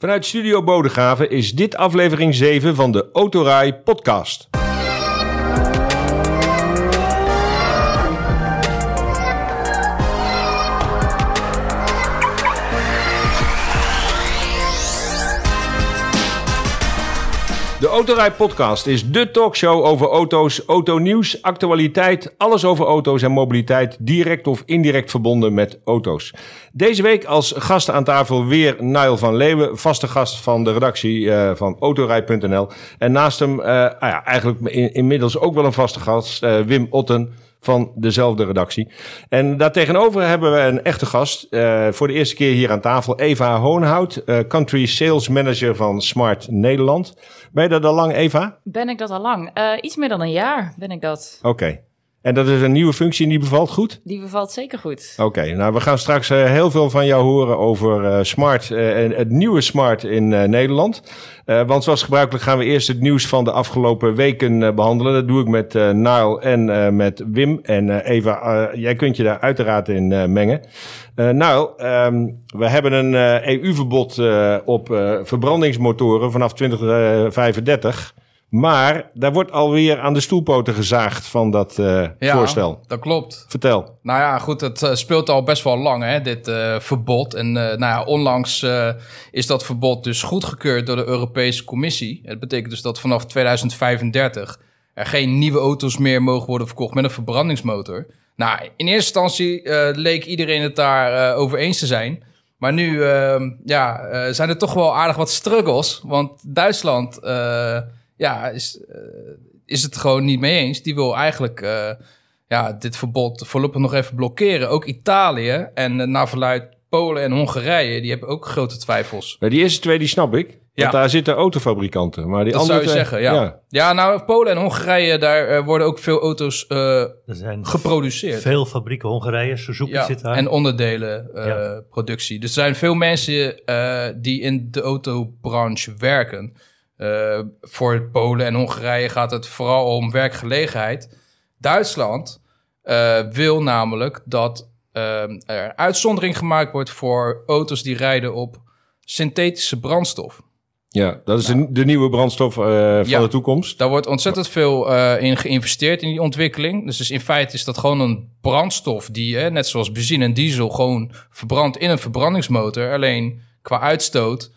Vanuit Studio Bodegraven is dit aflevering 7 van de Autorij podcast. De Autorij Podcast is de talkshow over auto's, autonieuws, actualiteit, alles over auto's en mobiliteit, direct of indirect verbonden met auto's. Deze week als gast aan tafel weer Niall van Leeuwen, vaste gast van de redactie eh, van Autorij.nl. En naast hem, eh, ah ja, eigenlijk in- inmiddels ook wel een vaste gast, eh, Wim Otten van dezelfde redactie. En daartegenover hebben we een echte gast. eh, voor de eerste keer hier aan tafel. Eva Hoonhout, eh, Country Sales Manager van Smart Nederland. Ben je dat al lang, Eva? Ben ik dat al lang? Eh, iets meer dan een jaar ben ik dat. Oké. En dat is een nieuwe functie en die bevalt goed? Die bevalt zeker goed. Oké, nou we gaan straks eh, heel veel van jou horen over eh, Smart eh, en het nieuwe Smart in Nederland. Want zoals gebruikelijk gaan we eerst het nieuws van de afgelopen weken eh, behandelen. Dat doe ik met eh Niall en met Wim. En Eva, jij kunt je daar uiteraard in mengen. Ehm, we hebben een EU-verbod eh, op verbrandingsmotoren vanaf 2035. Maar daar wordt alweer aan de stoelpoten gezaagd van dat eh, Ja, voorstel. dat klopt. Vertel. Nou ja, goed, het eh, speelt al best wel lang, hè, dit eh, verbod. En nou ja, onlangs is dat verbod dus goedgekeurd door de Europese Commissie. Het betekent dus dat vanaf 2035 er geen nieuwe auto's meer mogen worden verkocht met een verbrandingsmotor. Nou, in eerste instantie leek iedereen het daar over eens te zijn. Maar nu eh, ja, zijn er toch wel aardig wat struggles. Want Duitsland ja, is, eh, is het gewoon niet mee eens. Die wil eigenlijk eh, ja, dit verbod voorlopig nog even blokkeren. Ook Italië en uh, naar verluid Polen en Hongarije, die hebben ook grote twijfels. Nou, die eerste twee die snap ik. Want Ja. daar zitten autofabrikanten. Maar die Dat andere zou je twee- zeggen, ja. ja. nou, Polen en Hongarije, daar worden ook veel auto's zijn geproduceerd. veel fabrieken Hongarije, Suzuki Ja, zit daar. en onderdelenproductie. dus er zijn veel mensen eh, die in de autobranche werken. Eh, voor Polen en Hongarije gaat het vooral om werkgelegenheid. Duitsland eh, wil namelijk dat eh, er uitzondering gemaakt wordt voor auto's die rijden op synthetische brandstof. Ja, dat is de, de nieuwe brandstof van. Ja. de toekomst. Daar wordt ontzettend veel in geïnvesteerd in die ontwikkeling. Dus, dus in feite is dat gewoon een brandstof die, eh, net zoals benzine en diesel, gewoon verbrandt in een verbrandingsmotor. Alleen qua uitstoot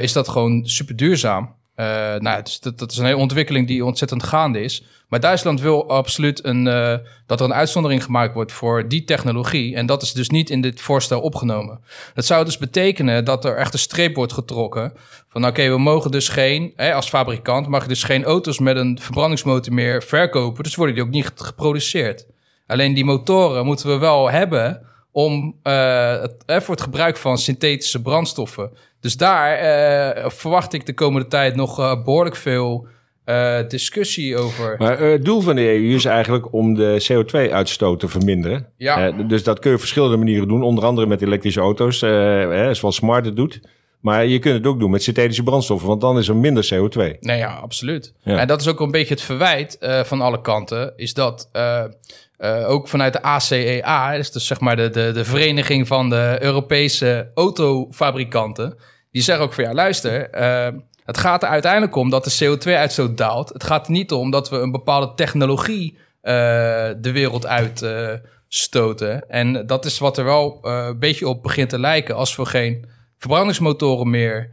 is dat gewoon super duurzaam. Eh, nou, dat, dat is een hele ontwikkeling die ontzettend gaande is. Maar Duitsland wil absoluut een, eh, dat er een uitzondering gemaakt wordt voor die technologie. En dat is dus niet in dit voorstel opgenomen. Dat zou dus betekenen dat er echt een streep wordt getrokken. Van oké, we mogen dus geen, hè, als fabrikant, mag je dus geen auto's met een verbrandingsmotor meer verkopen. Dus worden die ook niet geproduceerd. Alleen die motoren moeten we wel hebben om, eh, het, voor het gebruik van synthetische brandstoffen. Dus daar eh, verwacht ik de komende tijd nog eh, behoorlijk veel eh, discussie over. Maar het doel van de EU is eigenlijk om de CO2-uitstoot te verminderen. Ja. Dus dat kun je op verschillende manieren doen. Onder andere met elektrische auto's, hè, zoals Smart het doet. Maar je kunt het ook doen met synthetische brandstoffen, want dan is er minder CO2. Nee, ja, absoluut. Ja. En dat is ook een beetje het verwijt van alle kanten. Is dat ook vanuit de ACEA, dus, dus zeg maar de, de, de vereniging van de Europese autofabrikanten. Die zeggen ook van ja, luister, eh, het gaat er uiteindelijk om dat de CO2-uitstoot daalt. Het gaat er niet om dat we een bepaalde technologie eh, de wereld uit eh. En dat is wat er wel een beetje op begint te lijken als we geen verbrandingsmotoren meer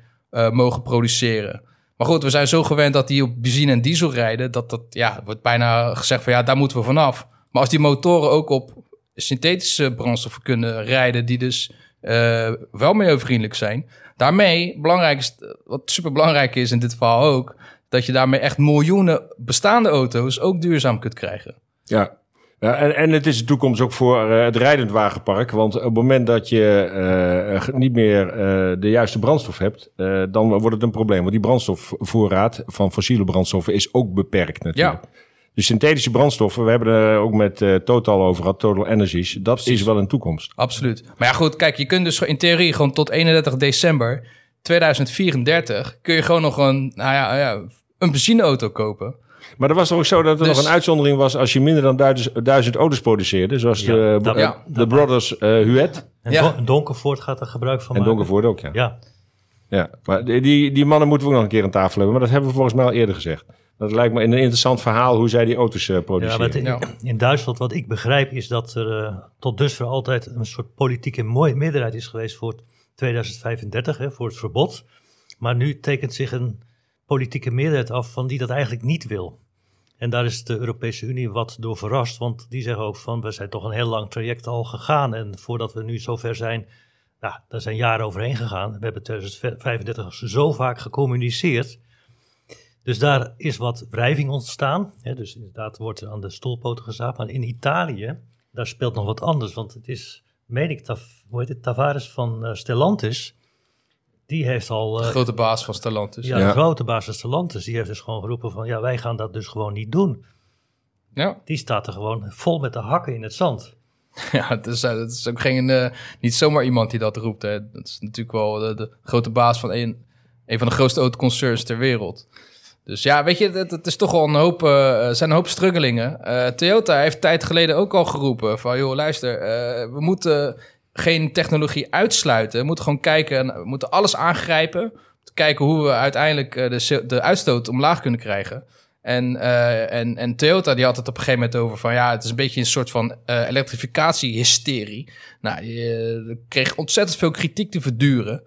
mogen produceren. Maar goed, we zijn zo gewend dat die op benzine en diesel rijden, dat dat, ja, wordt bijna gezegd van ja, daar moeten we vanaf. Maar als die motoren ook op synthetische brandstoffen kunnen rijden, die dus eh, wel milieuvriendelijk zijn. Daarmee, belangrijk is, wat super belangrijk is in dit verhaal ook, dat je daarmee echt miljoenen bestaande auto's ook duurzaam kunt krijgen. Ja. Ja, en, en het is de toekomst ook voor eh, het rijdend wagenpark. Want op het moment dat je eh, ge- niet meer eh, de juiste brandstof hebt, eh, dan wordt het een probleem. Want die brandstofvoorraad van fossiele brandstoffen is ook beperkt natuurlijk. Dus synthetische brandstoffen, we hebben er ook met eh, Total over gehad, Total Energies. Dat is wel een toekomst. Absoluut. Maar ja, goed, kijk, je kunt dus in theorie gewoon tot 31 december 2034 kun je gewoon nog een, nou ja, ja een benzineauto kopen. Maar er was toch ook zo dat er Dus- nog een uitzondering was als je minder dan duizend, duizend auto's produceerde. Zoals Ja, de, dat- ja, de Brothers eh Huet En Ja. Donkervoort gaat er gebruik van en maken. Donkervoort ook, ja. Ja, Ja, maar die, die, die mannen moeten we ook nog een keer aan tafel hebben. Maar dat hebben we volgens mij al eerder gezegd. Dat lijkt me een interessant verhaal hoe zij die auto's eh, Ja, produceren. het- in, Ja. in Duitsland, wat ik begrijp, is dat er eh, tot dusver altijd een soort politieke mooie meerderheid is geweest voor 2035, hè, voor het verbod. Maar nu tekent zich een politieke meerderheid af van die dat eigenlijk niet wil. En daar is de Europese Unie wat door verrast, want die zeggen ook van we zijn toch een heel lang traject al gegaan. En voordat we nu zover zijn, nou, daar zijn jaren overheen gegaan. We hebben 2035 zo vaak gecommuniceerd. Dus daar is wat wrijving ontstaan. Hè, dus inderdaad wordt er aan de stoelpoten gezaagd. Maar in Italië, daar speelt nog wat anders. Want het is, meen ik, hoe heet het, Tavares van eh, Stellantis. Die heeft al, De eh, grote baas van Stellantis. ja, Ja. de grote baas van Stellantis, die heeft dus gewoon geroepen van... ja, wij gaan dat dus gewoon niet doen. Ja. Die staat er gewoon vol met de hakken in het zand. Ja, het is, eh, het is ook geen, eh, niet zomaar iemand die dat roept. Hè. Dat is natuurlijk wel de, de grote baas van een, een van de grootste autoconcerns ter wereld. Dus ja, weet je, het, is toch wel een hoop, er zijn een hoop struggelingen. Eh, Toyota heeft tijd geleden ook al geroepen van... joh, luister, eh, we moeten geen technologie uitsluiten. We moeten gewoon kijken, en we moeten alles aangrijpen. Moeten kijken hoe we uiteindelijk de, de uitstoot omlaag kunnen krijgen. En, en, en Toyota die had het op een gegeven moment over van ja, het is een beetje een soort van eh elektrificatie-hysterie. Nou, eh, kreeg ontzettend veel kritiek te verduren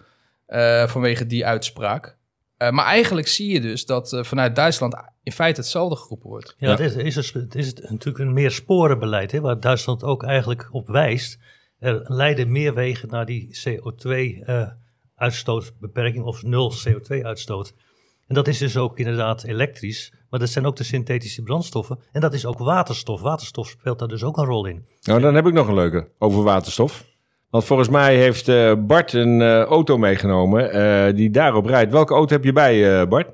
vanwege die uitspraak. Eh, maar eigenlijk zie je dus dat eh, vanuit Duitsland in feite hetzelfde geroepen wordt. Ja, Het, is, is het is natuurlijk een meer sporenbeleid, hè, waar Duitsland ook eigenlijk op wijst. Er leiden meer wegen naar die CO2-uitstootbeperking of nul CO2-uitstoot. En dat is dus ook inderdaad elektrisch, maar dat zijn ook de synthetische brandstoffen. En dat is ook waterstof. Waterstof speelt daar dus ook een rol in. Nou, dan heb ik nog een leuke over waterstof. Want volgens mij heeft eh, Bart een eh, auto meegenomen eh, die daarop rijdt. Welke auto heb je bij, Bart?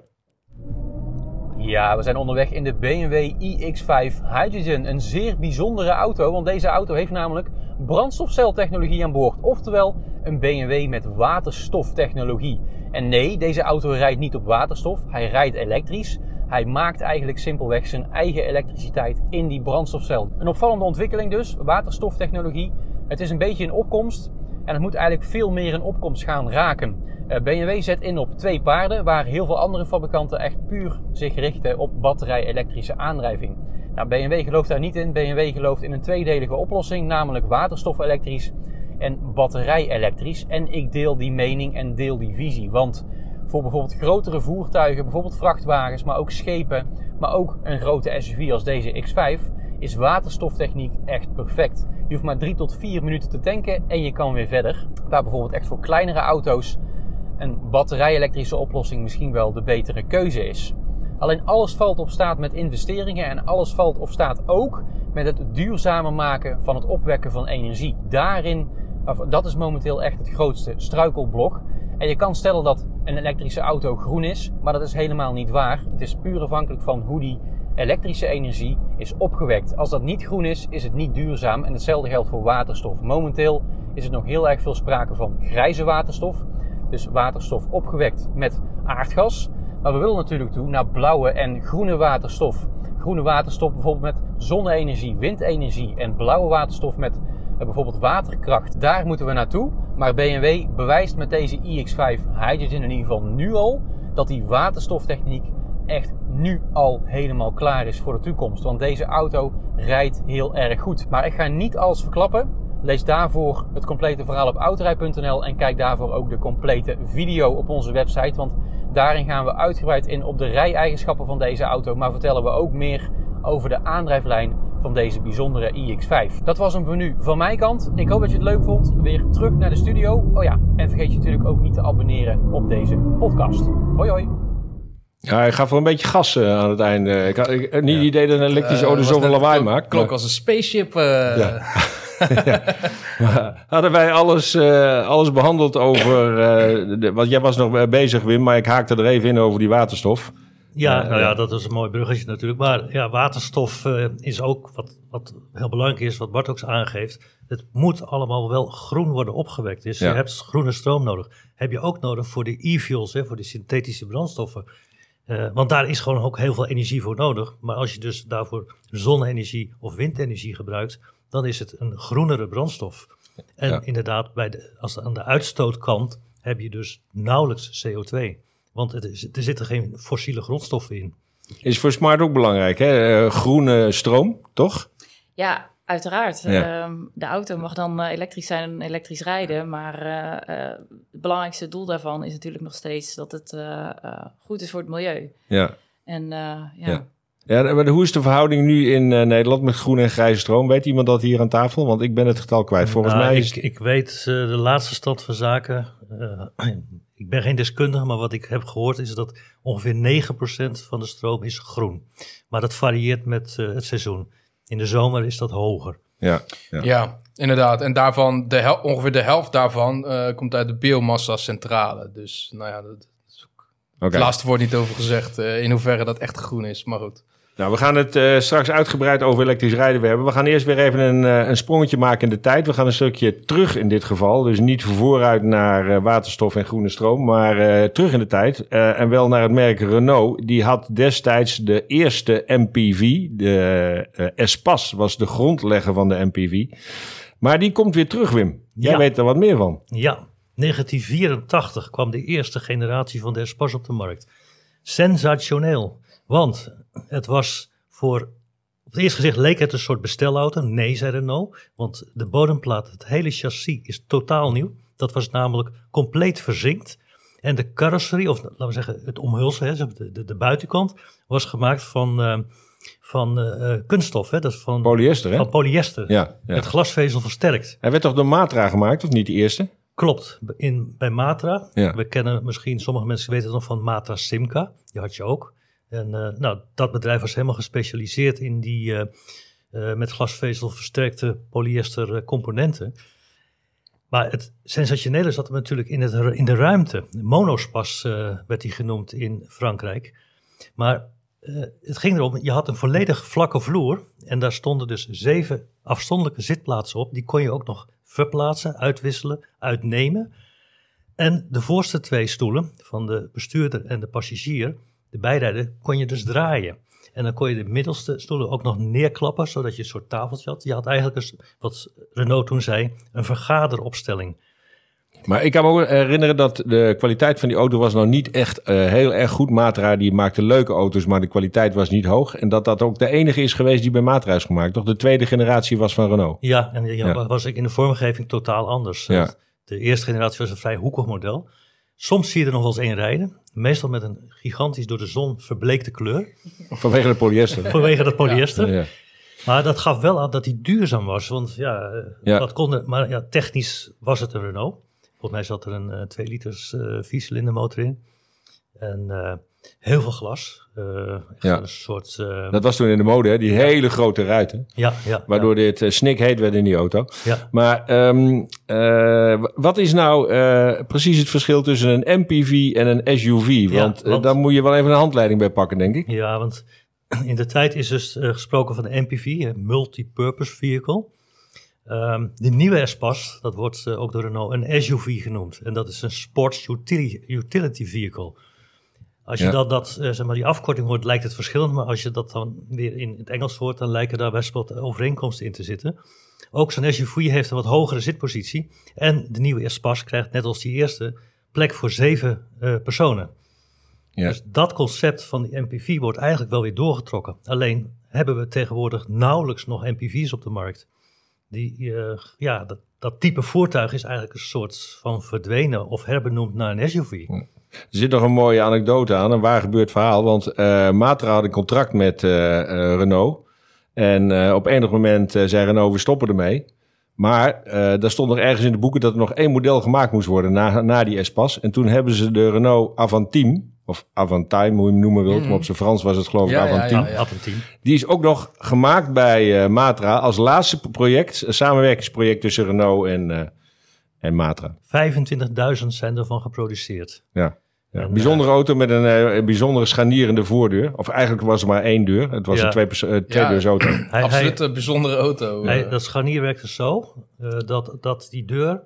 Ja, we zijn onderweg in de BMW iX5 Hydrogen. Een zeer bijzondere auto, want deze auto heeft namelijk brandstofceltechnologie aan boord. Oftewel een BMW met waterstoftechnologie. En nee, deze auto rijdt niet op waterstof, hij rijdt elektrisch. Hij maakt eigenlijk simpelweg zijn eigen elektriciteit in die brandstofcel. Een opvallende ontwikkeling dus, waterstoftechnologie. Het is een beetje in opkomst en het moet eigenlijk veel meer in opkomst gaan raken. Eh, BMW zet in op twee paarden, waar heel veel andere fabrikanten echt puur zich richten op batterij-elektrische aandrijving. Nou, BMW gelooft daar niet in. BMW gelooft in een tweedelige oplossing, namelijk waterstof-elektrisch en batterij-elektrisch. En ik deel die mening en deel die visie. Want voor bijvoorbeeld grotere voertuigen, bijvoorbeeld vrachtwagens, maar ook schepen, maar ook een grote SUV als deze X5, is waterstoftechniek echt perfect. Je hoeft maar 3 tot 4 minuten te tanken en je kan weer verder. Waar bijvoorbeeld echt voor kleinere auto's een batterij-elektrische oplossing misschien wel de betere keuze is. Alleen alles valt of staat met investeringen en alles valt of staat ook met het duurzamer maken van het opwekken van energie. Daarin, dat is momenteel echt het grootste struikelblok. En je kan stellen dat een elektrische auto groen is, maar dat is helemaal niet waar. Het is puur afhankelijk van hoe die elektrische energie is opgewekt. Als dat niet groen is, is het niet duurzaam. En hetzelfde geldt voor waterstof. Momenteel is er nog heel erg veel sprake van grijze waterstof. Dus waterstof opgewekt met aardgas. Maar we willen natuurlijk toe naar blauwe en groene waterstof. Groene waterstof bijvoorbeeld met zonne-energie, windenergie en blauwe waterstof met eh, bijvoorbeeld waterkracht. Daar moeten we naartoe. Maar BMW bewijst met deze iX5 Hydrogen in ieder geval nu al dat die waterstoftechniek echt nu al helemaal klaar is voor de toekomst. Want deze auto rijdt heel erg goed. Maar ik ga niet alles verklappen. Lees daarvoor het complete verhaal op autorij.nl en kijk daarvoor ook de complete video op onze website. Want daarin gaan we uitgebreid in op de rij-eigenschappen van deze auto, maar vertellen we ook meer over de aandrijflijn van deze bijzondere iX5. Dat was hem voor nu van mijn kant. Ik hoop dat je het leuk vond. Weer terug naar de studio. Oh ja, en vergeet je natuurlijk ook niet te abonneren op deze podcast. Hoi hoi. Ja, hij gaf wel een beetje gas eh, aan het einde. Ik had ik, niet het idee dat een elektrische Eh, auto zoveel lawaai maakt. Klonk maar- als een spaceship. eh, Ja. Hadden wij alles, eh, alles behandeld over... eh, de, want jij was nog bezig, Wim, maar ik haakte er even in over die waterstof. Ja, Ja, nou ja. dat is een mooi bruggetje natuurlijk. Maar ja, waterstof eh, is ook wat, wat heel belangrijk is, wat Bart ook aangeeft. Het moet allemaal wel groen worden opgewekt. Dus Ja. je hebt groene stroom nodig. Heb je ook nodig voor de e-fuels, hè, voor de synthetische brandstoffen. Eh, want daar is gewoon ook heel veel energie voor nodig. Maar als je dus daarvoor zonne-energie of windenergie gebruikt, dan is het een groenere brandstof. En Ja. inderdaad, bij de, als aan de uitstootkant heb je dus nauwelijks CO2. Want het is, er zitten geen fossiele grondstoffen in. Is voor Smart ook belangrijk, hè? Eh, groene stroom, toch? Ja, uiteraard. Ja. Ehm, de auto mag dan eh, elektrisch zijn en elektrisch rijden. Maar eh, eh, het belangrijkste doel daarvan is natuurlijk nog steeds dat het eh, eh, goed is voor het milieu. Ja. En eh, ja. Ja. ja maar hoe is de verhouding nu in eh, Nederland met groene en grijze stroom? Weet iemand dat hier aan tafel? Want ik ben het getal kwijt. Volgens Nou, mij ik, is het- ik weet de laatste stand van zaken. eh, ik ben geen deskundige, maar wat ik heb gehoord is dat ongeveer 9% van de stroom is groen. Maar dat varieert met eh, het seizoen. In de zomer is dat hoger. Ja. Ja. inderdaad. En daarvan, de hel- ongeveer de helft daarvan eh, komt uit de biomassa-centrale. Dus nou ja, dat, Oké. het laatste wordt niet over gezegd eh, in hoeverre dat echt groen is. Maar goed. Nou, we gaan het eh, straks uitgebreid over elektrisch rijden hebben. We gaan eerst weer even een, eh, een sprongetje maken in de tijd. We gaan een stukje terug in dit geval. Dus niet vooruit naar eh, waterstof en groene stroom, maar terug in de tijd. En wel naar het merk Renault. Die had destijds de eerste MPV. De Espas was de grondlegger van de MPV. Maar die komt weer terug, Wim. Jij Ja. weet er wat meer van. Ja, 1984 kwam de eerste generatie van de Espas op de markt. Sensationeel, want het was voor... Op het eerste gezicht leek het een soort bestelauto. Nee, zei Renault, want de bodemplaat, het hele chassis is totaal nieuw. Dat was namelijk compleet verzinkt. En de carrosserie, of laten we zeggen het omhulsel, hè, de, de, de buitenkant, was gemaakt van, eh, van eh, eh, kunststof. Hè, dat is van, Polyester, hè? van polyester. Ja, ja. Met glasvezel versterkt. Hij werd toch door Matra gemaakt, of niet de eerste? Klopt, in, bij Matra. Ja. We kennen misschien, sommige mensen weten het nog van Matra Simca. Die had je ook. En eh, nou, dat bedrijf was helemaal gespecialiseerd in die eh, eh, met glasvezel versterkte polyester componenten. Maar het sensationele zat hem natuurlijk in, het, in de ruimte. Monospas eh, werd die genoemd in Frankrijk. Maar het ging erom, je had een volledig vlakke vloer. En daar stonden dus zeven afzonderlijke zitplaatsen op. Die kon je ook nog verplaatsen, uitwisselen, uitnemen. En de voorste twee stoelen van de bestuurder en de passagier, de bijrijder, kon je dus draaien. En dan kon je de middelste stoelen ook nog neerklappen, zodat je een soort tafeltje had. Je had eigenlijk, een, wat Renault toen zei, een vergaderopstelling. Maar ik kan me ook herinneren dat de kwaliteit van die auto was nou niet echt eh, heel erg goed. Matra die maakte leuke auto's, maar de kwaliteit was niet hoog. En dat dat ook de enige is geweest die bij Matra is gemaakt. Toch de tweede generatie was van Renault. Ja, en ja, Ja. was ik in de vormgeving totaal anders. Ja. De eerste generatie was een vrij hoekig model. Soms zie je er nog wel eens één rijden. Meestal met een gigantisch door de zon verbleekte kleur. Vanwege de polyester. Vanwege dat polyester. Ja. Maar dat gaf wel aan dat hij duurzaam was. Want ja, dat kon er- maar ja, technisch was het een Renault. Volgens mij zat er een eh 2 liters eh viercilinder motor in. En eh, heel veel glas. Eh, Ja. een soort... eh, Dat was toen in de mode, hè? die hele grote ruiten. ja, ja, Waardoor dit uh, snikheet werd in die auto. ja. Maar ehm, eh, wat is nou eh, precies het verschil tussen een MPV en een SUV? Want, eh, want- daar moet je wel even een handleiding bij pakken, denk ik. Ja, want in de tijd is dus eh, gesproken van de MPV, een Multipurpose Vehicle. Ehm, de nieuwe Espas, dat wordt eh, ook door Renault een SUV genoemd. En dat is een Sports Utility, utility Vehicle. Als je Ja. dat, dat eh, zeg maar, die afkorting hoort, lijkt het verschillend. Maar als je dat dan weer in het Engels hoort, dan lijken daar best wat overeenkomsten in te zitten. Ook zo'n SUV heeft een wat hogere zitpositie. En de nieuwe Espas krijgt, net als die eerste, plek voor zeven eh, personen. Ja. Dus dat concept van die MPV wordt eigenlijk wel weer doorgetrokken. Alleen hebben we tegenwoordig nauwelijks nog MPV's op de markt. Die, eh, ja, dat, dat type voertuig is eigenlijk een soort van verdwenen of herbenoemd naar een SUV. Er zit nog een mooie anekdote aan, een waar gebeurd verhaal. Want eh, Matra had een contract met eh, eh, Renault. En eh, op enig moment eh, zei Renault, we stoppen ermee. Maar eh daar stond nog ergens in de boeken dat er nog één model gemaakt moest worden na, na die Espas. En toen hebben ze de Renault Avantime, of Avantime, hoe je hem noemen wilt. Maar op zijn Frans was het geloof ik Ja, ja, Avantime. ja. Die is ook nog gemaakt bij eh, Matra als laatste project. Een samenwerkingsproject tussen Renault en, eh, en Matra. 25.000 zijn ervan geproduceerd. Ja. Ja, een bijzondere auto met een, eh, een bijzondere scharnierende voordeur. Of eigenlijk was er maar één deur. Het was Ja. een twee, tweedeursauto. Hij, hij, Absoluut een bijzondere auto. hij- eh. dat scharnier werkte zo eh, dat, dat die deur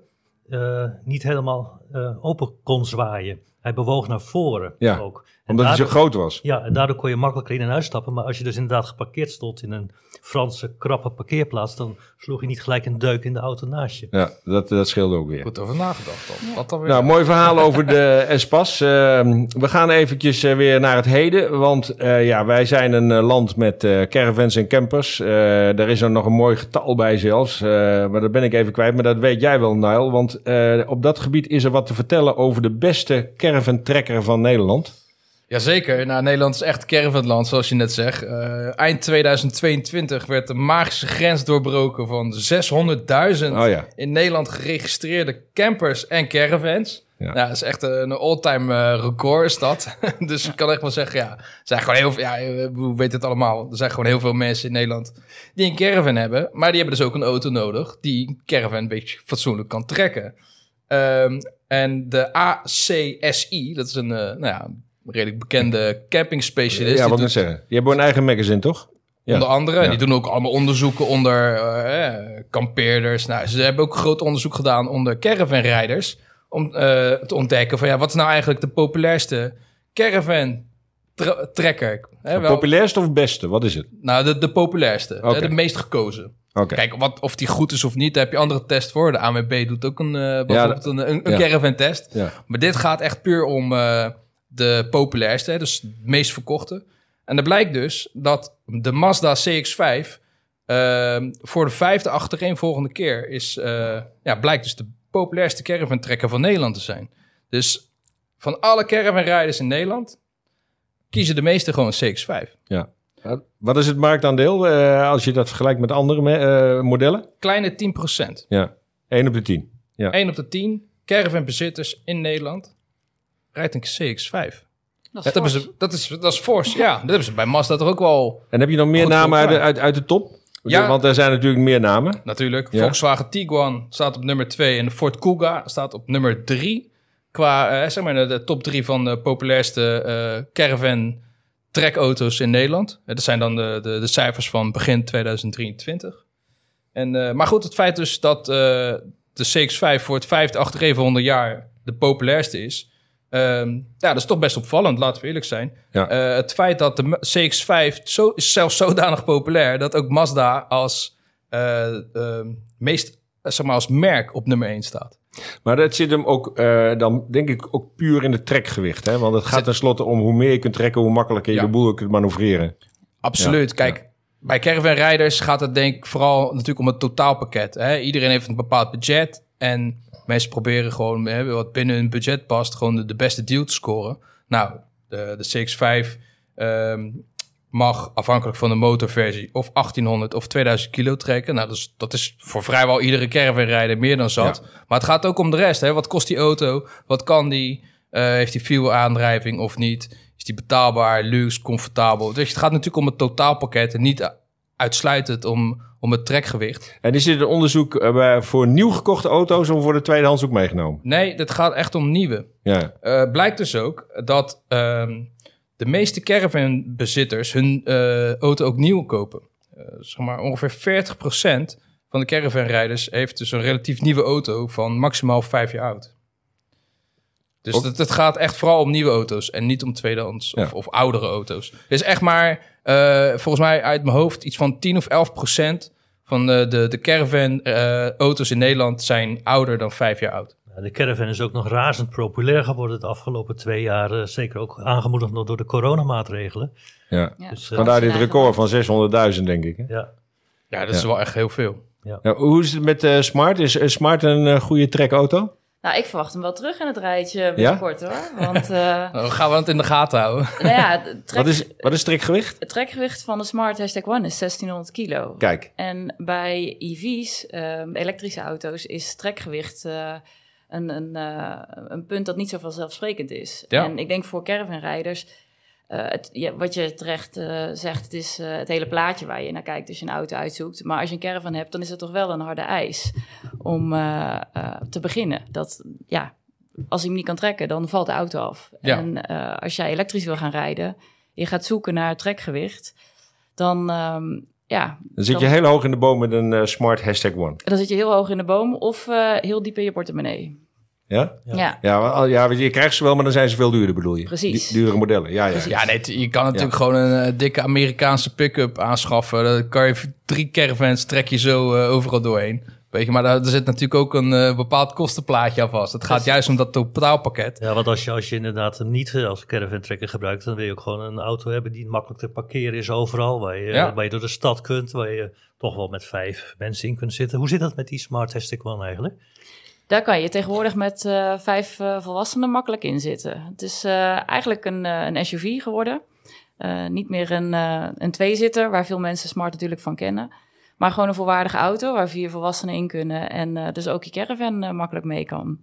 eh, niet helemaal open kon zwaaien. Hij bewoog naar voren Ja, ook. En Omdat hij zo groot was. Ja, en daardoor kon je makkelijker in en uitstappen. Maar als je dus inderdaad geparkeerd stond in een Franse krappe parkeerplaats, dan sloeg je niet gelijk een deuk in de auto naast je. Ja, dat, dat scheelde ook weer. Goed over nagedacht dan. Wat dan weer? Nou, mooi verhaal over de Espas. Ehm, we gaan eventjes eh, weer naar het heden. Want eh, ja, wij zijn een eh, land met eh, caravans en campers. Eh er is er nog een mooi getal bij zelfs. Eh, maar dat ben ik even kwijt. Maar dat weet jij wel, Nile. Want eh, op dat gebied is er wat te vertellen over de beste caravan trekker van Nederland. Jazeker. Nou, Nederland is echt caravanland, zoals je net zegt. Eh, eind 2022 werd de magische grens doorbroken van 600.000 Oh ja. in Nederland geregistreerde campers en caravans. Ja. Ja. dat is echt een all-time eh, record is dat. dus ik kan echt wel zeggen, ja, er zijn gewoon heel veel, ja, eh, hoe weet het allemaal? Er zijn gewoon heel veel mensen in Nederland die een caravan hebben, maar die hebben dus ook een auto nodig die een caravan een beetje fatsoenlijk kan trekken. Ehm, en de ACSI, dat is een eh, nou ja, redelijk bekende camping specialist. ja, wat moet zeggen? Die hebben een eigen magazine, toch? Ja. Onder andere. Ja. die doen ook allemaal onderzoeken onder eh, eh, kampeerders. Nou, ze hebben ook groot onderzoek gedaan onder caravanrijders. Om te ontdekken van ja, wat is nou eigenlijk de populairste caravan trekker? Hè, wel- Populairste of beste? Wat is het? nou, de, de populairste. de meest gekozen. Kijk, wat, of die goed is of niet, daar heb je andere tests voor. De ANWB doet ook een, eh bijvoorbeeld een, een, een ja. caravan test. Ja. Maar dit gaat echt puur om eh, de populairste, hè, dus het meest verkochte. En er blijkt dus dat de Mazda CX-5 ehm, voor de vijfde achtereenvolgende keer is, eh, ja, blijkt dus de populairste caravan trekker van Nederland te zijn. Dus van alle caravanrijders in Nederland kiezen de meeste gewoon CX-5. Ja. Wat is het marktaandeel eh, als je dat vergelijkt met andere me- eh, modellen? Kleine 10%. Ja, 1 op de 10. Ja. 1 op de 10 caravanbezitters in Nederland rijdt een CX-5. Dat is Dat, ze, dat, is, dat is fors, ja. Dat hebben ze bij Mazda toch ook wel En heb je nog meer namen uit de, uit, uit de top? Ja. Want er zijn natuurlijk meer namen. Natuurlijk. Ja. Volkswagen Tiguan staat op nummer 2 en de Ford Kuga staat op nummer 3. Qua, eh, zeg maar, de, top 3 van de populairste eh, caravan trekauto's in Nederland. Eh, dat zijn dan de, de, de cijfers van begin 2023. En, eh, maar goed, het feit dus dat eh, de CX-5 voor het vijfde achtereenvolgende jaar de populairste is... ehm, ja, dat is toch best opvallend, laten we eerlijk zijn. Ja. Het feit dat de Ma- CX-5 zo, is zelfs zodanig populair... dat ook Mazda als eh, ehm, meest, zeg maar, als merk op nummer 1 staat. Maar dat zit hem ook, eh, dan denk ik, ook puur in het trekgewicht. Hè? Want het gaat tenslotte om hoe meer je kunt trekken, hoe makkelijker je Ja. de boel kunt manoeuvreren. Absoluut. Ja, Kijk, bij caravanrijders gaat het denk ik vooral natuurlijk om het totaalpakket. Hè? Iedereen heeft een bepaald budget en mensen proberen gewoon hè, wat binnen hun budget past, gewoon de, de beste deal te scoren. Nou, de, de CX-5 ehm, mag afhankelijk van de motorversie of 1800 of 2000 kilo trekken. Nou, dat is, dat is voor vrijwel iedere caravanrijder meer dan zat. Maar het gaat ook om de rest. Hè? Wat kost die auto? Wat kan die? Eh, heeft die fuel aandrijving of niet? Is die betaalbaar, luxe, comfortabel? Dus het gaat natuurlijk om het totaalpakket en niet uitsluitend om, om het trekgewicht. En is dit een onderzoek bij- voor nieuw gekochte auto's of voor de tweedehands ook meegenomen? Nee, het gaat echt om nieuwe. Ja, Eh, blijkt dus ook dat ehm, de meeste caravanbezitters hun eh, auto ook nieuw kopen. Eh, zeg maar ongeveer 40% van de caravanrijders heeft dus een relatief nieuwe auto van maximaal vijf jaar oud. Dus het, het gaat echt vooral om nieuwe auto's en niet om tweedehands of, Ja. of oudere auto's. Is echt maar, eh, volgens mij uit mijn hoofd, iets van 10 of 11 procent van de, de, de caravan-auto's in Nederland zijn ouder dan vijf jaar oud. Ja, De caravan is ook nog razend populair geworden de afgelopen twee jaar. eh, zeker ook aangemoedigd nog door de coronamaatregelen. ja. Ja. Dus, eh, Vandaar dit Ja, record van 600.000, denk ik. Hè? ja. Ja, dat is Ja. wel echt heel veel. Ja, hoe is het met eh, Smart? Is Smart een goede trekauto? Nou, ik verwacht hem wel terug in het rijtje binnenkort hoor. Want eh, Dan gaan we het in de gaten houden. nou ja, trek- Wat is, wat is trekgewicht? het trekgewicht van de Smart Hashtag One is 1600 kilo. Kijk, En bij EV's, ehm, elektrische auto's, is trekgewicht eh, een, een, eh, een punt dat niet zo vanzelfsprekend is. Ja. En ik denk voor caravanrijders, eh, het, ja, wat je terecht eh, zegt, het is het hele plaatje waar je naar kijkt als je een auto uitzoekt. Maar als je een caravan hebt, dan is het toch wel een harde eis om te beginnen. Dat, ja, als hij hem niet kan trekken, dan valt de auto af. Ja. En als jij elektrisch wil gaan rijden, je gaat zoeken naar trekgewicht, dan... ehm, ja, dan zit je heel hoog in de boom met een eh, Smart Hashtag One. dan zit je heel hoog in de boom of eh, heel diep in je portemonnee. Ja? Ja, Ja, ja, je krijgt ze wel, maar dan zijn ze veel duurder, bedoel je? Precies. Dure modellen, ja, ja. Precies. Ja, nee, je kan natuurlijk gewoon een eh, dikke Amerikaanse pick-up aanschaffen. Dan kan je drie caravans trek je zo eh, overal doorheen. Weet je, maar daar, er zit natuurlijk ook een eh, bepaald kostenplaatje aan vast. Het gaat juist om dat totaalpakket. Ja, want als je, als je inderdaad niet eh, als caravan trekker gebruikt, dan wil je ook gewoon een auto hebben die makkelijk te parkeren is overal. Waar je, Ja. waar je door de stad kunt, waar je toch wel met vijf mensen in kunt zitten. Hoe zit dat met die Smart Hashtag One eigenlijk? daar kan je tegenwoordig met eh, vijf volwassenen makkelijk in zitten. Het is eh, eigenlijk een, een SUV geworden. Eh, niet meer een, eh, een tweezitter, waar veel mensen Smart natuurlijk van kennen. Maar gewoon een volwaardige auto waar vier volwassenen in kunnen. En eh, dus ook je caravan eh, makkelijk mee kan.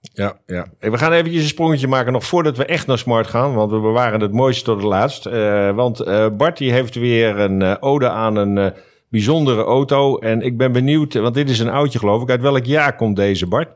Ja, ja. Hey, We gaan eventjes een sprongetje maken nog voordat we echt naar Smart gaan. Want we bewaren het mooiste tot het laatst. Eh, want eh, Bart die heeft weer een ode aan een bijzondere auto. En ik ben benieuwd, want dit is een oudje geloof ik. Uit welk jaar komt deze Bart?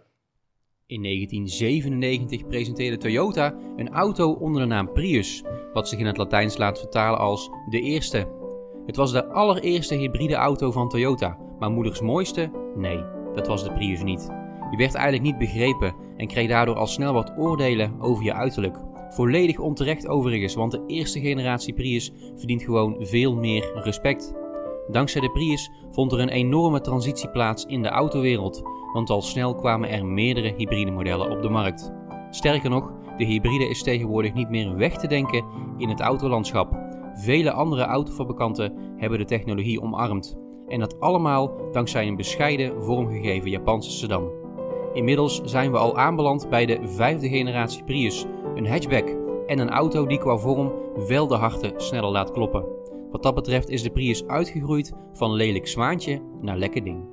In 1997 presenteerde Toyota een auto onder de naam Prius, wat zich in het Latijns laat vertalen als de eerste. Het was de allereerste hybride auto van Toyota, maar moeders mooiste? Nee, dat was de Prius niet. Je werd eigenlijk niet begrepen en kreeg daardoor al snel wat oordelen over je uiterlijk. Volledig onterecht overigens, want de eerste generatie Prius verdient gewoon veel meer respect. Dankzij de Prius vond er een enorme transitie plaats in de autowereld, want al snel kwamen er meerdere hybride modellen op de markt. Sterker nog, de hybride is tegenwoordig niet meer weg te denken in het autolandschap. Vele andere autofabrikanten hebben de technologie omarmd. En dat allemaal dankzij een bescheiden vormgegeven Japanse sedan. Inmiddels zijn we al aanbeland bij de vijfde generatie Prius, een hatchback en een auto die qua vorm wel de harten sneller laat kloppen. Wat dat betreft is de Prius uitgegroeid van lelijk zwaantje naar lekker ding.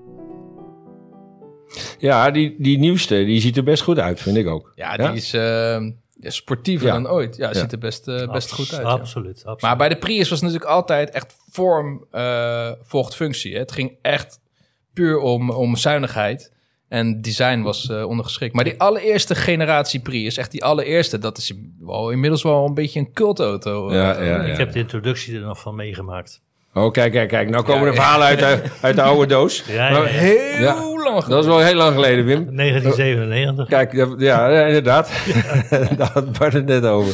Ja, die, die nieuwste, die ziet er best goed uit, vind ik ook. Ja, die is eh, sportiever Ja. dan ooit. Ja, Ja. ziet er best, eh, best goed uit. ja. Absoluut, absoluut. Maar bij de Prius was natuurlijk altijd echt vorm eh volgt functie. Hè. Het ging echt puur om, om zuinigheid. En design was eh, ondergeschikt. Maar die allereerste generatie Prius, echt die allereerste, dat is wel, inmiddels wel een beetje een cultauto. Ja, ja, ik ja. heb de introductie er nog van meegemaakt. Oh, kijk, kijk, kijk. Nou komen Ja, er verhalen uit de, uit de oude doos. Ja, ja, Maar- ja. Heel Ja. lang geleden. Dat is wel heel lang geleden, Wim. 1997. Kijk, ja, ja, inderdaad. Daar had Bart het net over.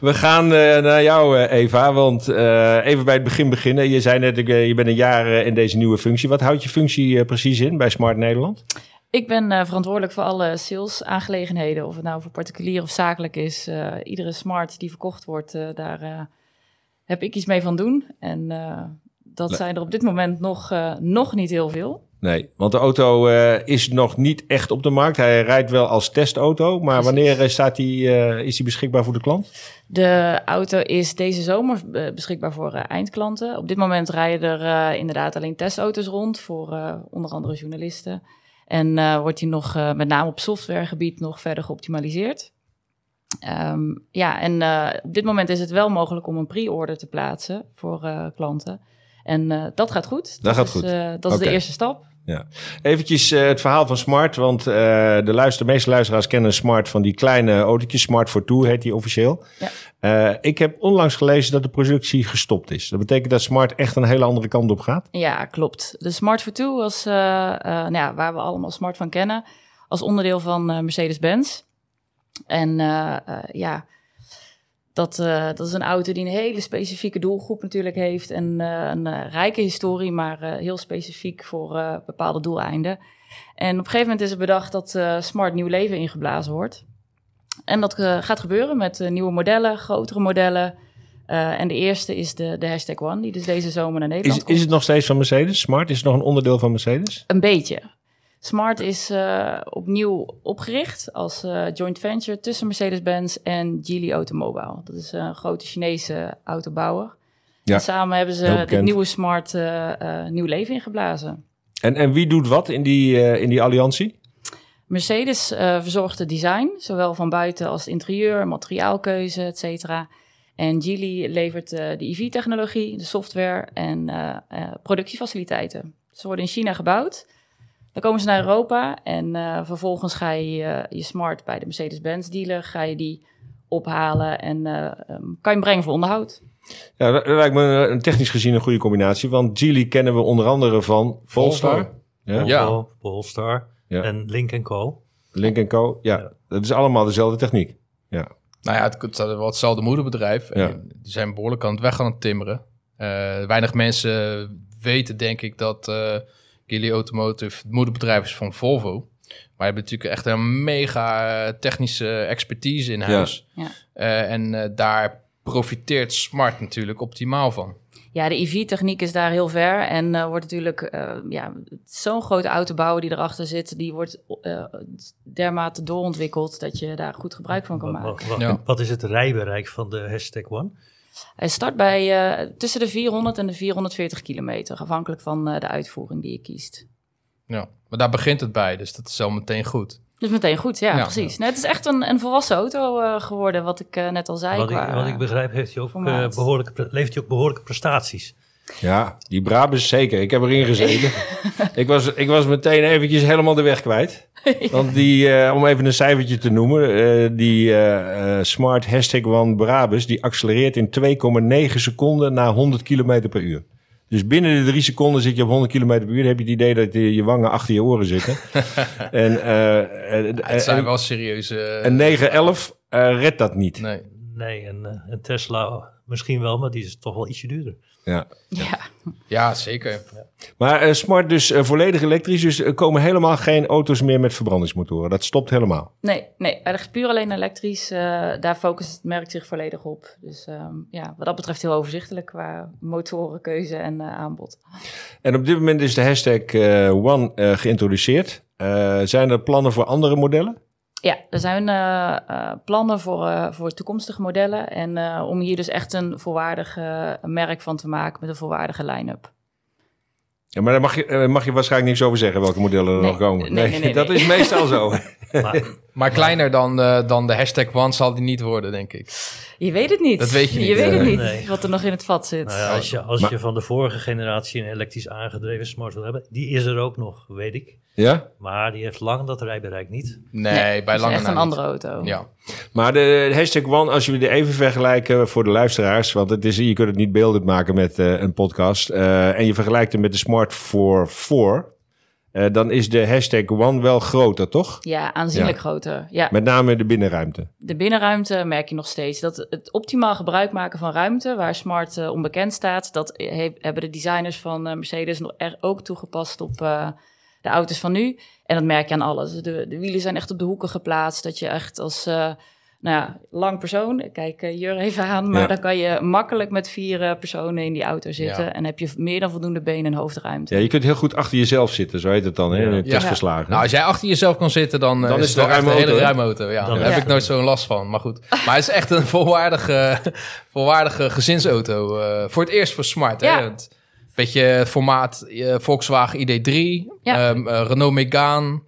We gaan eh, naar jou, eh, Eva. Want eh, even bij het begin beginnen. Je zei net, je bent een jaar in deze nieuwe functie. Wat houdt je functie precies in bij Smart Nederland? Ik ben eh, verantwoordelijk voor alle sales-aangelegenheden. Of het nou voor particulier of zakelijk is. Eh, iedere smart die verkocht wordt, daar eh, heb ik iets mee van doen. En eh, dat zijn er op dit moment nog, eh, nog niet heel veel. Nee, want de auto eh, is nog niet echt op de markt. Hij rijdt wel als testauto. Maar wanneer staat die, is die beschikbaar voor de klant? De auto is deze zomer beschikbaar voor eindklanten. Op dit moment rijden er inderdaad alleen testauto's rond voor onder andere journalisten. En wordt die nog met name op softwaregebied nog verder geoptimaliseerd. Ehm, ja, en eh, op dit moment is het wel mogelijk om een pre-order te plaatsen voor eh, klanten. En eh, dat gaat goed. Dat gaat is, goed. dat is de eerste stap. Eventjes eh, het verhaal van Smart. Want de, luister, de meeste luisteraars kennen Smart van die kleine autootjes. Smart for Two heet die officieel. Ja. Ik heb onlangs gelezen dat de productie gestopt is. Dat betekent dat Smart echt een hele andere kant op gaat. Ja, klopt. De Smart for Two was, nou ja, waar we allemaal Smart van kennen, als onderdeel van Mercedes-Benz. En eh, eh, ja, dat, eh, dat is een auto die een hele specifieke doelgroep natuurlijk heeft. En een rijke historie, maar heel specifiek voor bepaalde doeleinden. En op een gegeven moment is er bedacht dat Smart nieuw leven ingeblazen wordt. En dat gaat gebeuren met nieuwe modellen, grotere modellen. En de eerste is de, de hashtag One, die dus deze zomer naar Nederland Is, komt. is het nog steeds van Mercedes? Smart is het nog een onderdeel van Mercedes? Een beetje. Smart is eh, opnieuw opgericht als eh, joint venture tussen Mercedes-Benz en Geely Automobile. Dat is een grote Chinese autobouwer. Ja, En samen hebben ze dit nieuwe Smart eh, nieuw leven ingeblazen. En, en wie doet wat in die, in die alliantie? Mercedes verzorgt het design, zowel van buiten als het interieur, materiaalkeuze, et cetera. En Geely levert de EV-technologie, de software en productiefaciliteiten. Ze worden in China gebouwd. Dan komen ze naar Europa en eh, vervolgens ga je eh, je smart bij de Mercedes-Benz dealer, ga je die ophalen en eh, ehm, kan je hem brengen voor onderhoud. Ja, dat lijkt me een technisch gezien een goede combinatie. Want Geely kennen we onder andere van Volstar. Ja. Polestar Ja. en Link Co. Link Co. Ja, Ja. dat is allemaal dezelfde techniek. Ja. Nou ja, het, het is wel hetzelfde moederbedrijf. En Ja. Die zijn behoorlijk aan het weg aan het timmeren. Eh, weinig mensen weten, denk ik, dat eh Gilly Automotive het moederbedrijf is van Volvo. Maar je hebt natuurlijk echt een mega eh, technische expertise in huis. Ja. Eh, en eh, daar profiteert Smart natuurlijk optimaal van. Ja, de EV-techniek is daar heel ver. En eh, wordt natuurlijk, eh, ja, zo'n grote autobouwer die erachter zit, die wordt dermate doorontwikkeld dat je daar goed gebruik van kan maken. wacht, Ja. Wat is het rijbereik van de hashtag One? Hij start bij eh, tussen de 400 en de 440 kilometer, afhankelijk van eh, de uitvoering die je kiest. Ja. Maar daar begint het bij, dus dat is al meteen goed. Dus meteen goed, ja, Ja. precies. Nee, het is echt een, een volwassen auto eh, geworden, wat ik eh, net al zei. Wat ik, qua- wat ik begrijp heeft hij ook, eh, behoorlijke, levert hij ook behoorlijke prestaties. Ja, die Brabus zeker. Ik heb erin gezeten. ik, was, ik was meteen eventjes helemaal de weg kwijt. Want die, eh, om even een cijfertje te noemen, eh, die eh, eh, Smart Hashtag One Brabus, die accelereert in 2,9 seconden naar 100 km per uur. Dus binnen de drie seconden zit je op 100 km per uur. Dan heb je het idee dat je, je wangen achter je oren zitten. en, eh, eh, het zijn en, wel serieuze... en 911 eh, redt dat niet. Nee. Nee, en een Tesla misschien wel, maar die is toch wel ietsje duurder. Ja. Ja, Ja, zeker. Maar eh, Smart dus eh, volledig elektrisch. Dus er komen helemaal geen auto's meer met verbrandingsmotoren. Dat stopt helemaal. nee, nee, hij ligt puur alleen elektrisch. eh, daar focust het merk zich volledig op. Dus ehm, ja, wat dat betreft heel overzichtelijk qua motorenkeuze en eh, aanbod. En op dit moment is de hashtag One eh, geïntroduceerd. Eh, zijn er plannen voor andere modellen? Ja, er zijn eh, eh, plannen voor, eh, voor toekomstige modellen. En eh, om hier dus echt een volwaardig merk van te maken met een volwaardige line-up. Ja, maar daar mag je, mag je waarschijnlijk niks over zeggen welke modellen er Nee, nog komen. nee, nee, nee, dat nee. is meestal zo. Maar, Maar kleiner dan, eh, dan de hashtag One zal die niet worden, denk ik. Je weet het niet. Dat weet je niet, Je weet het eh, niet nee. wat er nog in het vat zit. nou ja, als je, als Maar- je van de vorige generatie een elektrisch aangedreven smart wil hebben, die is er ook nog, weet ik. ja? Maar die heeft lang dat rijbereik niet. Nee, Nee, bij het is lange echt een niet. andere auto. Ja. Maar de hashtag One, als jullie er even vergelijken voor de luisteraars, want het is, je kunt het niet beeldend maken met eh, een podcast, eh, en je vergelijkt hem met de Smart 4 eh, dan is de hashtag One wel groter, toch? Ja, aanzienlijk Ja. groter. Ja, Met name de binnenruimte. de binnenruimte merk je nog steeds. Dat het optimaal gebruik maken van ruimte, waar Smart eh, onbekend staat, dat he- hebben de designers van eh, Mercedes nog er ook toegepast op de auto's van nu. En dat merk je aan alles. De, de wielen zijn echt op de hoeken geplaatst, dat je echt als nou ja, lang persoon, ik kijk eh, Jur even aan, maar Ja. dan kan je makkelijk met vier eh, personen in die auto zitten Ja. en heb je meer dan voldoende benen en hoofdruimte. Ja, je kunt heel goed achter jezelf zitten, zo heet het dan, hè, testverslagen. Nou, als jij achter jezelf kan zitten, dan, eh, Dan is het een echt een ruime hele ruime auto. Ja, Dan- daar heb Ja. ik nooit zo'n last van. Maar goed. Maar het is echt een volwaardige, volwaardige gezinsauto. eh, voor het eerst voor Smart. Hè? Ja. Het beetje formaat Volkswagen ID3, Ja. ehm, eh, Renault Megane,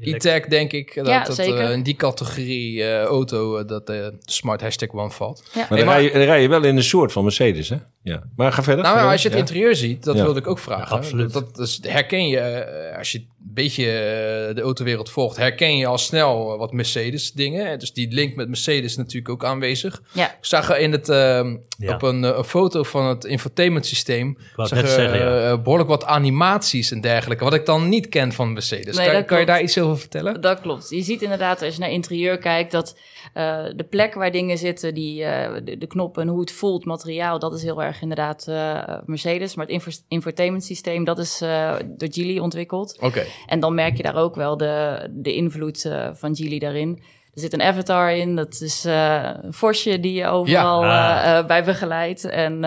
E-Tech denk ik. Dat, Ja, dat zeker. eh, in die categorie eh, auto eh, dat de Smart Hashtag One valt. Ja. maar Nee, dan, maar- rij je, dan rij je wel in een soort van Mercedes, hè? Ja. Maar ga verder. Nou, ga ja, verder. als je het Ja. interieur ziet, dat Ja. wilde ik ook vragen. Ja, absoluut. Dat, dat is, herken je, eh, als je een beetje eh, de autowereld volgt, herken je al snel eh, wat Mercedes dingen. Dus die link met Mercedes is natuurlijk ook aanwezig. Ja. Ik zag er in het, ehm, Ja. op een, een foto van het infotainment systeem, zag zeggen, behoorlijk wat animaties en dergelijke, wat ik dan niet ken van Mercedes. Nee, kan, dat kan je daar iets over vertellen? Dat klopt. Je ziet inderdaad, als je naar interieur kijkt, dat eh, de plek waar dingen zitten, die, eh, de, de knoppen en hoe het voelt, materiaal, dat is heel erg inderdaad eh, Mercedes. Maar het info- infotainment systeem, dat is door Geely ontwikkeld. Oké, En dan merk je daar ook wel de, de invloed van Geely daarin. Er zit een avatar in, dat is een Forsje die je overal Ja. bij begeleidt. En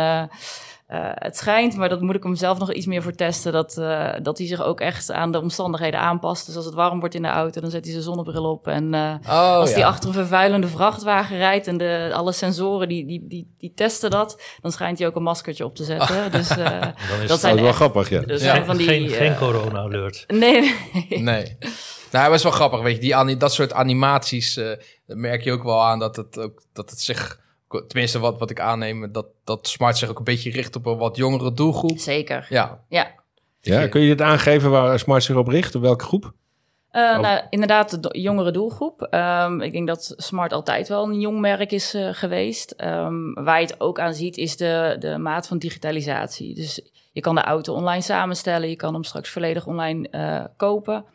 eh, het schijnt, maar dat moet ik hem zelf nog iets meer voor testen, dat, eh, dat hij zich ook echt aan de omstandigheden aanpast. Dus als het warm wordt in de auto, dan zet hij zijn zonnebril op. En eh, oh, als ja. hij achter een vervuilende vrachtwagen rijdt en de, alle sensoren die, die, die, die testen dat, dan schijnt hij ook een maskertje op te zetten. Dus eh, Dan is dat het Dat zijn is wel echt- grappig, ja. Ja. zijn van die... geen, geen corona-alert. Nee, nee. Nee. Nou, het is wel grappig, weet je. Die, dat soort animaties eh, dat merk je ook wel aan dat het, ook, dat het zich... Tenminste, wat, wat ik aanneem, dat, dat Smart zich ook een beetje richt op een wat jongere doelgroep. Zeker. Ja, Ja. ja. Kun je het aangeven waar Smart zich op richt? Op welke groep? Eh, nou, inderdaad, de jongere doelgroep. Ehm, ik denk dat Smart altijd wel een jong merk is eh, geweest. Ehm, waar je het ook aan ziet, is de, de maat van digitalisatie. Dus je kan de auto online samenstellen, je kan hem straks volledig online eh, kopen.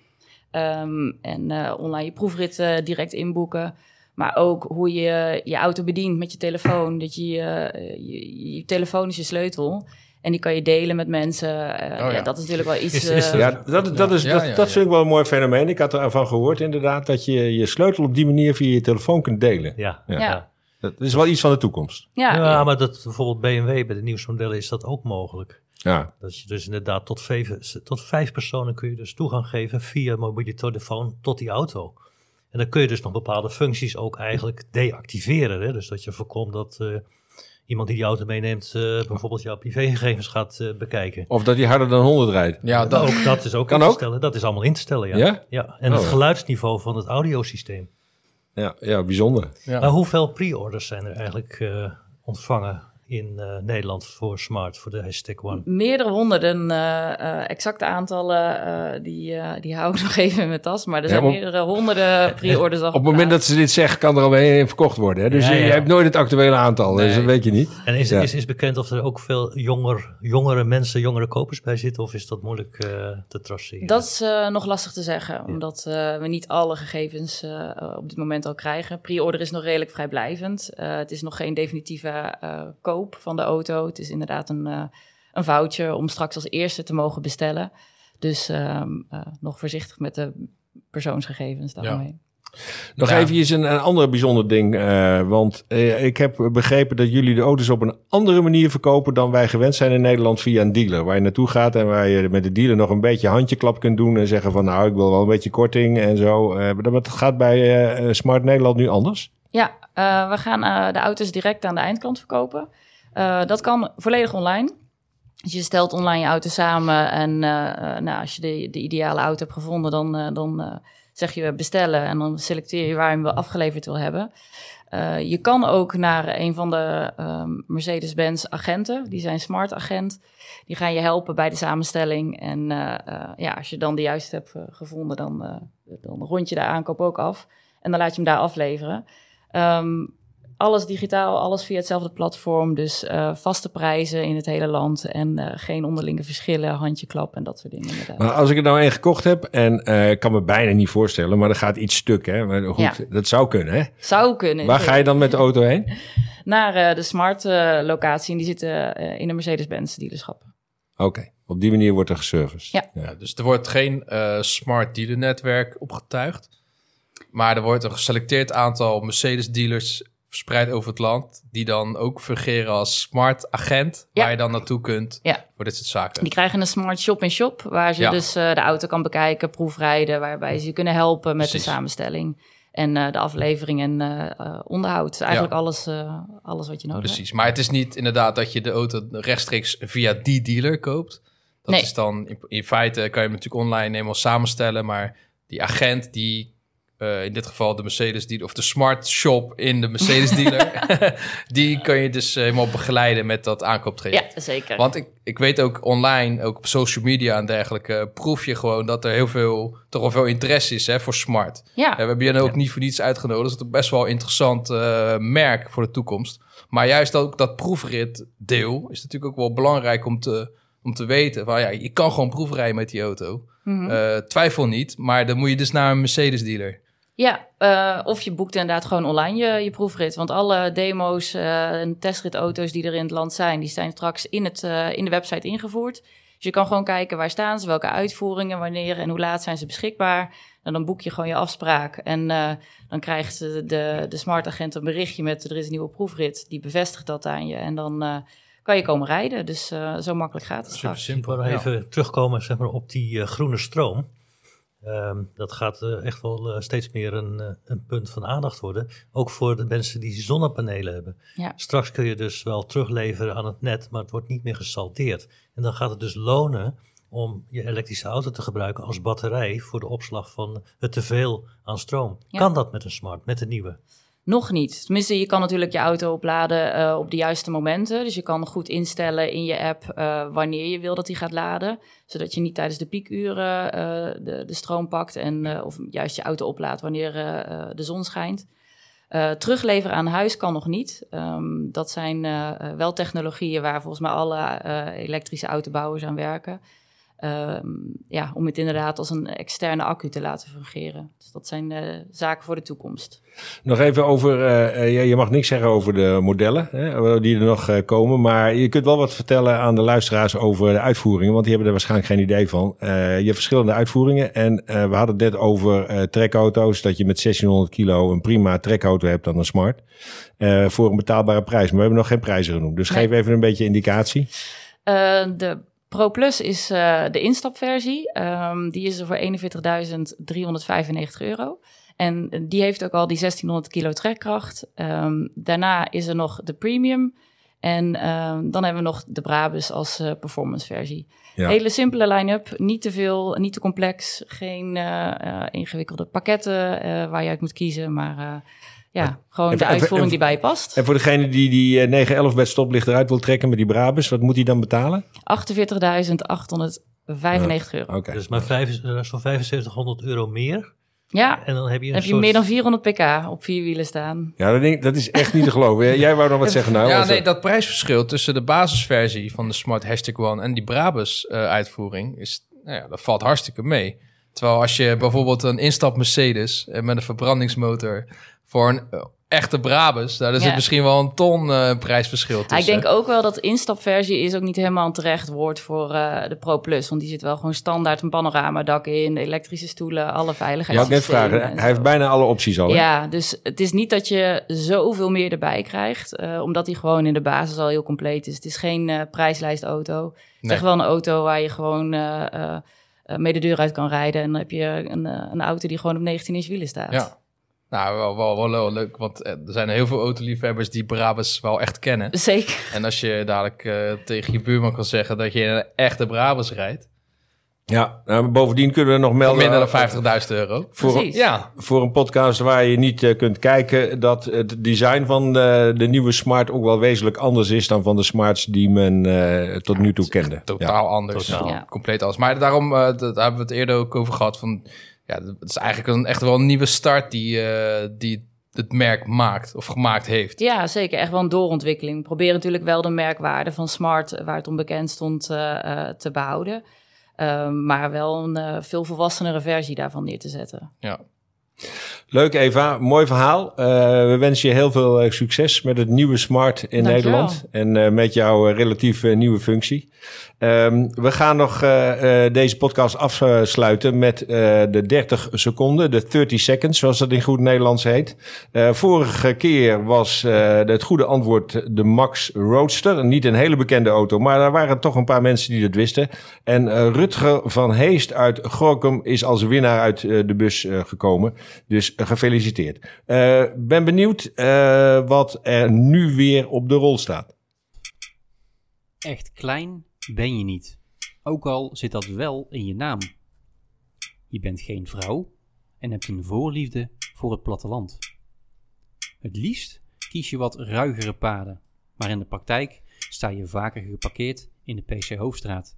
Ehm, en eh, online je proefrit eh, direct inboeken. Maar ook hoe je je auto bedient met je telefoon. Dat je, eh, je, je telefoon is je sleutel. En die kan je delen met mensen. Eh, Oh ja. ja. dat is natuurlijk wel iets... Is- is eh, er- Ja, dat, dat, is, dat, dat vind ik wel een mooi fenomeen. Ik had ervan gehoord inderdaad dat je je sleutel op die manier via je telefoon kunt delen. Ja. Ja. Ja. Dat is wel iets van de toekomst. ja, Ja, maar dat, bijvoorbeeld BMW bij de nieuwste modellen is dat ook mogelijk. Ja, Dat je dus inderdaad tot vijf, tot vijf personen kun je dus toegang geven via mobiele telefoon tot die auto. En dan kun je dus nog bepaalde functies ook eigenlijk deactiveren. Hè? Dus dat je voorkomt dat eh, iemand die die auto meeneemt eh, bijvoorbeeld jouw privégegevens gaat eh, bekijken. of dat hij harder dan 100 rijdt. Ja, dat, ook dat is ook Kan in te ook? stellen. Dat is allemaal in te stellen, ja. Ja? ja. En het Oh. geluidsniveau van het audiosysteem. Ja, ja bijzonder. ja. Maar hoeveel pre-orders zijn er eigenlijk eh, ontvangen in eh, Nederland voor Smart, voor de hashtag One? Meerdere honderden, eh, eh, exacte aantallen, eh, die, eh, die hou ik nog even in mijn tas. Maar er Ja, zijn maar- meerdere honderden pre-orders al Op het moment dat ze dit zeggen, kan er alweer een verkocht worden. Hè? Dus Ja, je, ja. je hebt nooit het actuele aantal, dus dat weet je niet. En is, Ja. is, is bekend of er ook veel jonger, jongere mensen, jongere kopers bij zitten? Of is dat moeilijk eh, te traceren? Dat is eh, nog lastig te zeggen, omdat eh, we niet alle gegevens op dit moment al krijgen. Pre-order is nog redelijk vrijblijvend. Eh, het is nog geen definitieve eh, koop van de auto. Het is inderdaad een, eh, een voucher om straks als eerste te mogen bestellen. Dus ehm, eh, nog voorzichtig met de persoonsgegevens daarmee. Nog Ja. even een, een ander bijzonder ding. eh, want eh, ik heb begrepen dat jullie de auto's op een andere manier verkopen dan wij gewend zijn in Nederland via een dealer. Waar je naartoe gaat en waar je met de dealer nog een beetje handjeklap kunt doen en zeggen van nou ik wil wel een beetje korting en zo. Eh, maar dat gaat bij eh, Smart Nederland nu anders. Ja, eh, we gaan eh, de auto's direct aan de eindklant verkopen. Eh, dat kan volledig online. Dus je stelt online je auto samen en eh, eh, nou, als je de, de ideale auto hebt gevonden, dan, dan zeg je bestellen en dan selecteer je waar je hem afgeleverd wil hebben. Je kan ook naar een van de ehm, Mercedes-Benz agenten, die zijn smart agent. Die gaan je helpen bij de samenstelling. En ja, als je dan de juiste hebt gevonden, dan, dan rond je de aankoop ook af. En dan laat je hem daar afleveren. Ehm, alles digitaal, alles via hetzelfde platform. Dus eh, vaste prijzen in het hele land. En eh, geen onderlinge verschillen, handjeklap en dat soort dingen. Inderdaad. Maar als ik er nou één gekocht heb en eh, ik kan me bijna niet voorstellen, maar er gaat iets stuk hè. Maar goed, Ja. dat zou kunnen hè. Zou kunnen. Waar ga je dan met de auto heen? Naar eh, de smart eh, locatie. En die zitten eh, in de Mercedes-Benz dealerschappen. Oké, op die manier wordt er geserviced. Ja. Ja, dus er wordt geen eh, smart dealer netwerk opgetuigd. Maar er wordt een geselecteerd aantal Mercedes dealers verspreid over het land. Die dan ook fungeren als smart agent. Ja. Waar je dan naartoe kunt Ja. voor dit soort zaken. Die krijgen een smart shop-in-shop. waar ze Ja. dus eh, de auto kan bekijken, proefrijden. Waarbij ze je kunnen helpen met Precies. de samenstelling. En eh, de aflevering en eh, onderhoud. Dus eigenlijk alles, alles wat je nodig hebt. Precies. Maar het is niet inderdaad dat je de auto rechtstreeks via die dealer koopt. Dat Nee. is dan in, in feite kan je hem natuurlijk online helemaal samenstellen. Maar die agent die eh, in dit geval de Mercedes dealer of de smart shop in de Mercedes dealer, die kan je dus eh, helemaal begeleiden met dat aankooptraject. Ja, zeker. Want ik, ik weet ook online, ook op social media en dergelijke, proef je gewoon dat er heel veel, toch wel veel interesse is hè, voor smart. ja. Ja, we hebben je ook niet voor niets uitgenodigd. Dat is best wel een interessant eh, merk voor de toekomst. Maar juist ook dat proefritdeel is natuurlijk ook wel belangrijk om te, om te weten. Van, ja, je kan gewoon proefrijden met die auto. Mhm. Eh, twijfel niet, maar dan moet je dus naar een Mercedes dealer. Ja, eh, of je boekt inderdaad gewoon online je, je proefrit. Want alle demo's eh, en testritauto's die er in het land zijn, die zijn straks in, het, eh, in de website ingevoerd. Dus je kan gewoon kijken waar staan ze, welke uitvoeringen, wanneer en hoe laat zijn ze beschikbaar. En dan boek je gewoon je afspraak. En eh, dan krijgt de, de, de smart agent een berichtje met er is een nieuwe proefrit. Die bevestigt dat aan je. En dan eh, kan je komen rijden. Dus eh, zo makkelijk gaat het Super straks. Simpel. even terugkomen zeg maar, op die eh, groene stroom. Ehm, dat gaat eh, echt wel eh, steeds meer een, eh, een punt van aandacht worden. Ook voor de mensen die zonnepanelen hebben. Ja. Straks kun je dus wel terugleveren aan het net, maar het wordt niet meer gesaldeerd. En dan gaat het dus lonen om je elektrische auto te gebruiken als batterij voor de opslag van het teveel aan stroom. Ja. Kan dat met een smart, met de nieuwe? Nog niet. Tenminste, je kan natuurlijk je auto opladen eh, op de juiste momenten. Dus je kan goed instellen in je app eh, wanneer je wil dat die gaat laden. Zodat je niet tijdens de piekuren eh, de, de stroom pakt. En, of juist je auto oplaadt wanneer de zon schijnt. Terugleveren aan huis kan nog niet. Ehm, dat zijn wel technologieën waar volgens mij alle elektrische autobouwers aan werken. Ehm, ja, om het inderdaad als een externe accu te laten fungeren. Dus dat zijn uh, zaken voor de toekomst. Nog even over, uh, je, je mag niks zeggen over de modellen hè, die er nog uh, komen. Maar je kunt wel wat vertellen aan de luisteraars over de uitvoeringen. Want die hebben er waarschijnlijk geen idee van. je hebt verschillende uitvoeringen. En we hadden het net over trekauto's. Dat je met 1600 kilo een prima trekauto hebt dan een smart. voor een betaalbare prijs. Maar we hebben nog geen prijzen genoemd. Dus nee. geef even een beetje indicatie. de Pro Plus is uh, de instapversie. Um, die is er voor 41.395 euro. En die heeft ook al die 1600 kilo trekkracht. Um, daarna is er nog de Premium. En um, dan hebben we nog de Brabus als uh, performance versie. Ja. Hele simpele line-up, niet te veel, niet te complex. Geen uh, ingewikkelde pakketten waar je uit moet kiezen, maar ja, gewoon de uitvoering die bij je past. En voor degene die die 911 bij stoplicht eruit wil trekken met die Brabus, wat moet hij dan betalen? 48.895 euro. Okay. Dus maar vijf, zo'n 7500 euro meer. Ja, en dan heb je, heb je meer dan 400 pk op vier wielen staan. Ja, dat, denk, dat is echt niet te geloven. Jij wou nog wat zeggen nou? Ja, nee, dat prijsverschil tussen de basisversie van de Smart Hashtag One en die Brabus uh, uitvoering, is, nou ja, dat valt hartstikke mee. Terwijl als je bijvoorbeeld een instap Mercedes uh, met een verbrandingsmotor voor een uh, echte Brabus, daar is het misschien wel een ton uh, prijsverschil tussen. ik denk ook wel dat de instapversie is ook niet helemaal een terecht woord voor uh, de Pro Plus. Want die zit wel gewoon standaard een panoramadak in, elektrische stoelen, alle veiligheid. Ja, ik net vragen. Hij heeft bijna alle opties al. Hè? Ja, dus het is niet dat je zoveel meer erbij krijgt, uh, omdat hij gewoon in de basis al heel compleet is. Het is geen uh, prijslijstauto. Het is echt wel een auto waar je gewoon mee de deur uit kan rijden. En dan heb je een, een auto die gewoon op 19 inch wielen staat. Ja. Nou, wel, wel, wel, leuk, want eh, er zijn heel veel autoliefhebbers die Brabus wel echt kennen. Zeker. En als je dadelijk uh, tegen je buurman kan zeggen dat je een echte Brabus rijdt. Ja, nou, bovendien kunnen we nog melden... Voor minder dan 50.000 euro. Voor, een, ja. voor een podcast waar je niet uh, kunt kijken... dat het design van de, de, nieuwe Smart ook wel wezenlijk anders is... dan van de Smarts die men uh, tot nu toe kende. Totaal ja. anders. Totaal. Ja. Compleet anders. Maar daarom, uh, daar hebben we het eerder ook over gehad... van ja, het is eigenlijk een, echt wel een nieuwe start die, uh, die het merk maakt of gemaakt heeft. Ja, zeker. Echt wel een doorontwikkeling. We proberen natuurlijk wel de merkwaarde van Smart, waar het onbekend stond, uh, uh, te behouden. Ehm, maar wel een veel volwassenere versie daarvan neer te zetten. Ja. Leuk Eva, mooi verhaal. Uh, we wensen je heel veel uh, succes met het nieuwe Smart in Dank Nederland. En uh, met jouw relatief nieuwe functie. Um, we gaan nog deze podcast afsluiten met de 30 seconden, de 30 seconds, zoals dat in goed Nederlands heet. vorige keer was het goede antwoord de Max Roadster. Niet een hele bekende auto, maar er waren toch een paar mensen die dat wisten. En Rutger van Heest uit Gorkum is als winnaar uit de bus gekomen. Dus gefeliciteerd. Uh, ben benieuwd uh, wat er nu weer op de rol staat. Echt klein ben je niet. Ook al zit dat wel in je naam. Je bent geen vrouw en hebt een voorliefde voor het platteland. Het liefst kies je wat ruigere paden, maar in de praktijk sta je vaker geparkeerd in de PC Hoofdstraat.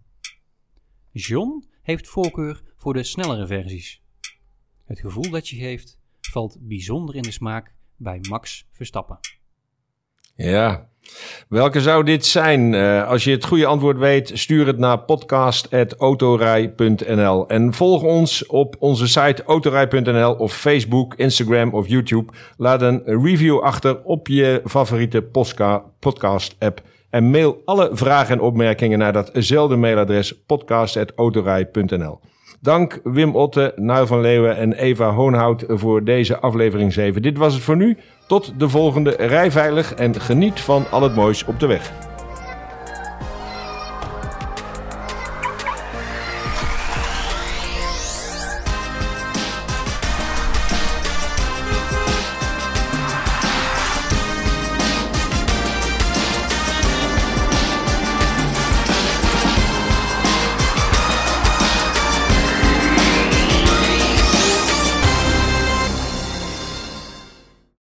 John heeft voorkeur voor de snellere versies. Het gevoel dat je geeft valt bijzonder in de smaak bij Max Verstappen. Ja, welke zou dit zijn? Uh, als je het goede antwoord weet, stuur het naar podcast.autorij.nl. En volg ons op onze site autorij.nl of Facebook, Instagram of YouTube. Laat een review achter op je favoriete podcast-app. En mail alle vragen en opmerkingen naar datzelfde mailadres podcast.autorij.nl. Dank Wim Otte, Nuil van Leeuwen en Eva Hoonhout voor deze aflevering 7. Dit was het voor nu. Tot de volgende. Rij veilig en geniet van al het moois op de weg.